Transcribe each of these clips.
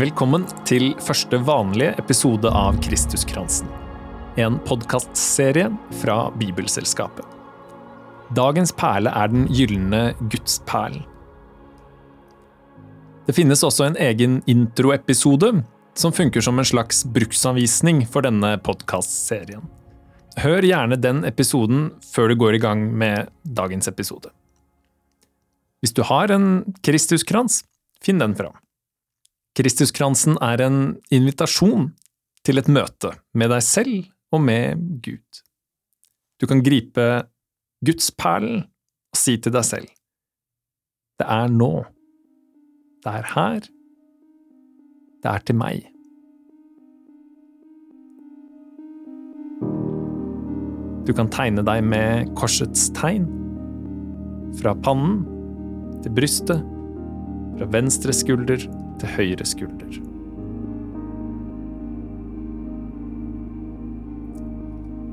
Velkommen til første vanlige episode av Kristuskransen. En podkastserie fra Bibelselskapet. Dagens perle er den gylne gudsperlen. Det finnes også en egen introepisode som funker som en slags bruksanvisning for denne podkastserien. Hør gjerne den episoden før du går i gang med dagens episode. Hvis du har en Kristuskrans, finn den fram. Kristuskransen er en invitasjon til et møte med deg selv og med Gud. Du kan gripe gudsperlen og si til deg selv Det er nå. Det er her. Det er til meg. Du kan tegne deg med korsets tegn. Fra pannen til brystet, fra venstre skulder til høyre skulder.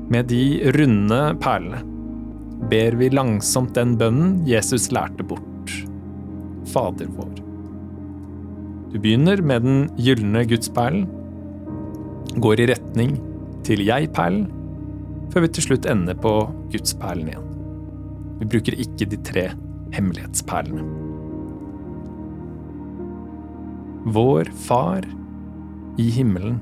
Med de runde perlene ber vi langsomt den bønnen Jesus lærte bort, Fader vår. Du begynner med den gylne gudsperlen, går i retning til jeg-perlen, før vi til slutt ender på gudsperlen igjen. Vi bruker ikke de tre hemmelighetsperlene. Vår Far i himmelen.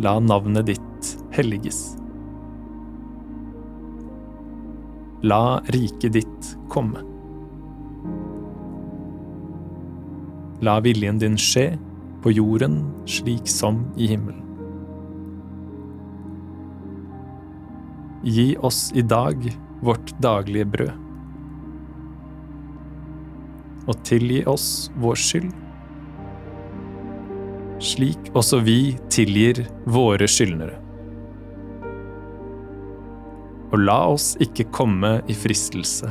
La navnet ditt helliges. La riket ditt komme. La viljen din skje på jorden slik som i himmelen. Gi oss i dag vårt daglige brød. Og tilgi oss vår skyld, slik også vi tilgir våre skyldnere. Og la oss ikke komme i fristelse,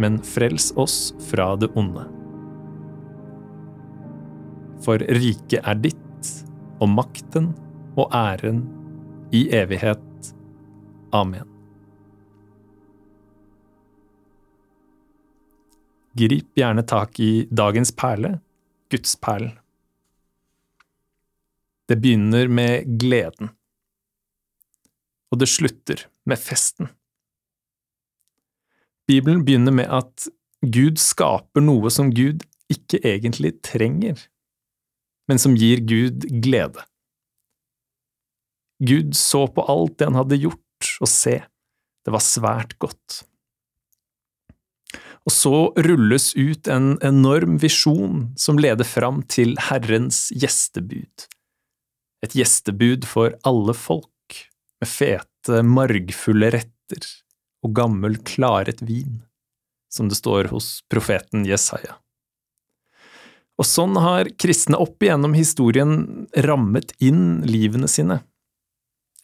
men frels oss fra det onde. For riket er ditt, og makten og æren i evighet. Amen. Grip gjerne tak i dagens perle, gudsperlen. Det begynner med gleden. Og det slutter med festen. Bibelen begynner med at Gud skaper noe som Gud ikke egentlig trenger, men som gir Gud glede. Gud så på alt det han hadde gjort, og se, det var svært godt. Og så rulles ut en enorm visjon som leder fram til Herrens gjestebud. Et gjestebud for alle folk, med fete, margfulle retter og gammel, klaret vin, som det står hos profeten Jesaja. Og sånn har kristne opp igjennom historien rammet inn livene sine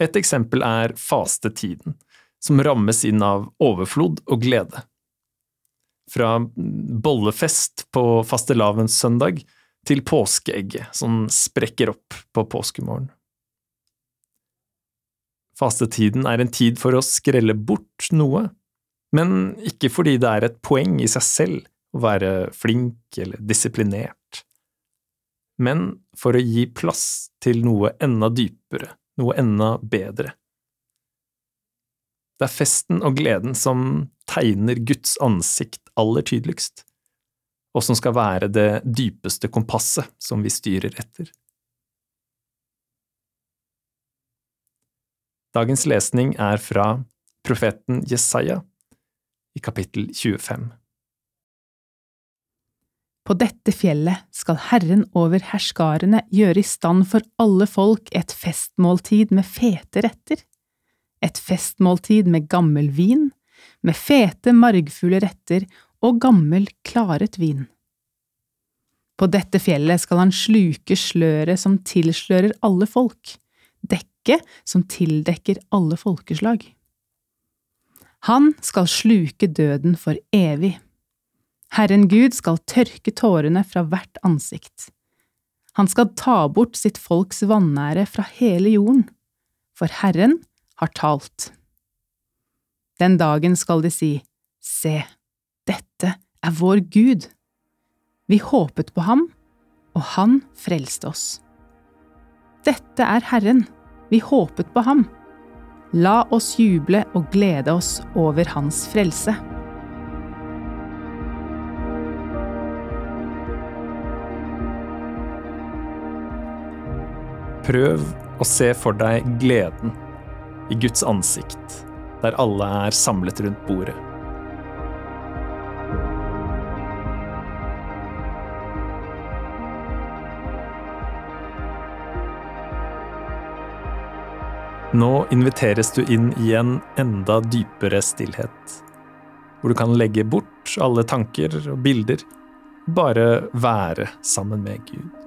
et eksempel er fastetiden, som rammes inn av overflod og glede. Fra bollefest på fastelavnssøndag til påskeegget som sprekker opp på påskemorgen. Fastetiden er en tid for å skrelle bort noe, men ikke fordi det er et poeng i seg selv å være flink eller disiplinert, men for å gi plass til noe enda dypere noe enda bedre. Det er festen og gleden som tegner Guds ansikt aller tydeligst, og som skal være det dypeste kompasset som vi styrer etter. Dagens lesning er fra profeten Jesaja i kapittel 25. På dette fjellet skal Herren over herskarene gjøre i stand for alle folk et festmåltid med fete retter, et festmåltid med gammel vin, med fete, margfulle retter og gammel, klaret vin. På dette fjellet skal han sluke sløret som tilslører alle folk, dekket som tildekker alle folkeslag. Han skal sluke døden for evig Herren Gud skal tørke tårene fra hvert ansikt. Han skal ta bort sitt folks vanære fra hele jorden, for Herren har talt. Den dagen skal de si, Se, Dette er vår Gud. Vi håpet på ham, og han frelste oss. Dette er Herren. Vi håpet på ham. La oss juble og glede oss over hans frelse. Prøv å se for deg gleden i Guds ansikt, der alle er samlet rundt bordet. Nå inviteres du inn i en enda dypere stillhet, hvor du kan legge bort alle tanker og bilder, bare være sammen med Gud.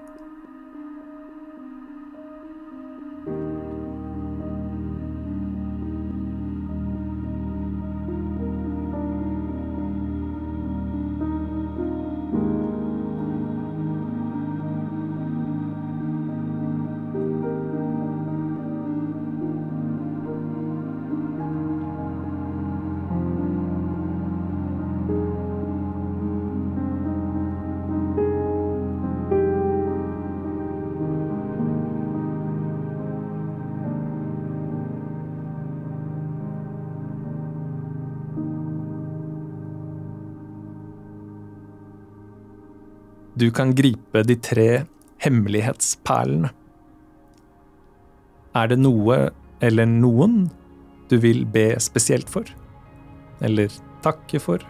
Du kan gripe de tre hemmelighetsperlene. Er det noe eller noen du vil be spesielt for? Eller takke for?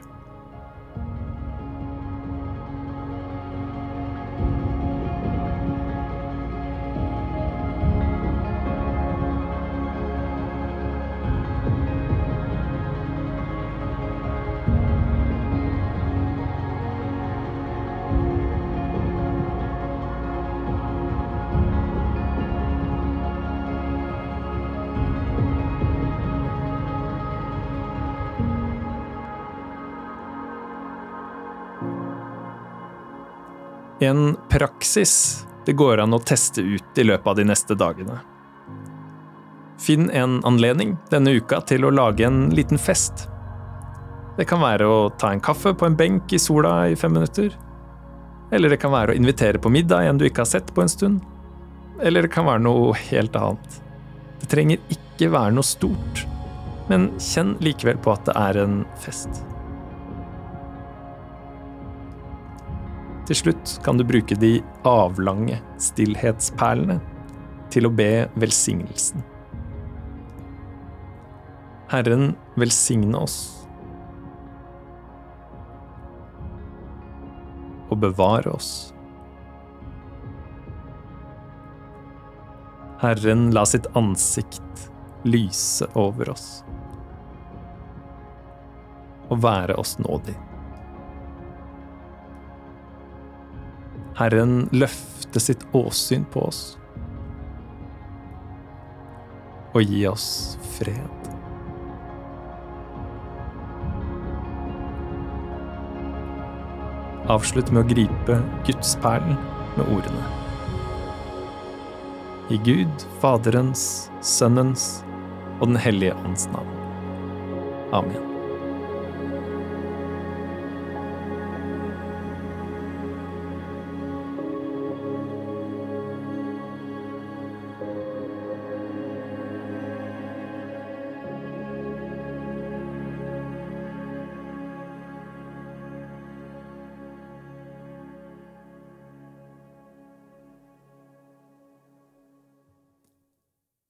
En praksis det går an å teste ut i løpet av de neste dagene. Finn en anledning denne uka til å lage en liten fest. Det kan være å ta en kaffe på en benk i sola i fem minutter. Eller det kan være å invitere på middag en du ikke har sett på en stund. Eller det kan være noe helt annet. Det trenger ikke være noe stort, men kjenn likevel på at det er en fest. Til slutt kan du bruke de avlange stillhetsperlene til å be velsignelsen. Herren velsigne oss og bevare oss. Herren la sitt ansikt lyse over oss og være oss nådig. Herren løfte sitt åsyn på oss og gi oss fred. Avslutt med å gripe gudsperlen med ordene. I Gud, Faderens, Sønnens og Den hellige ånds navn. Amen.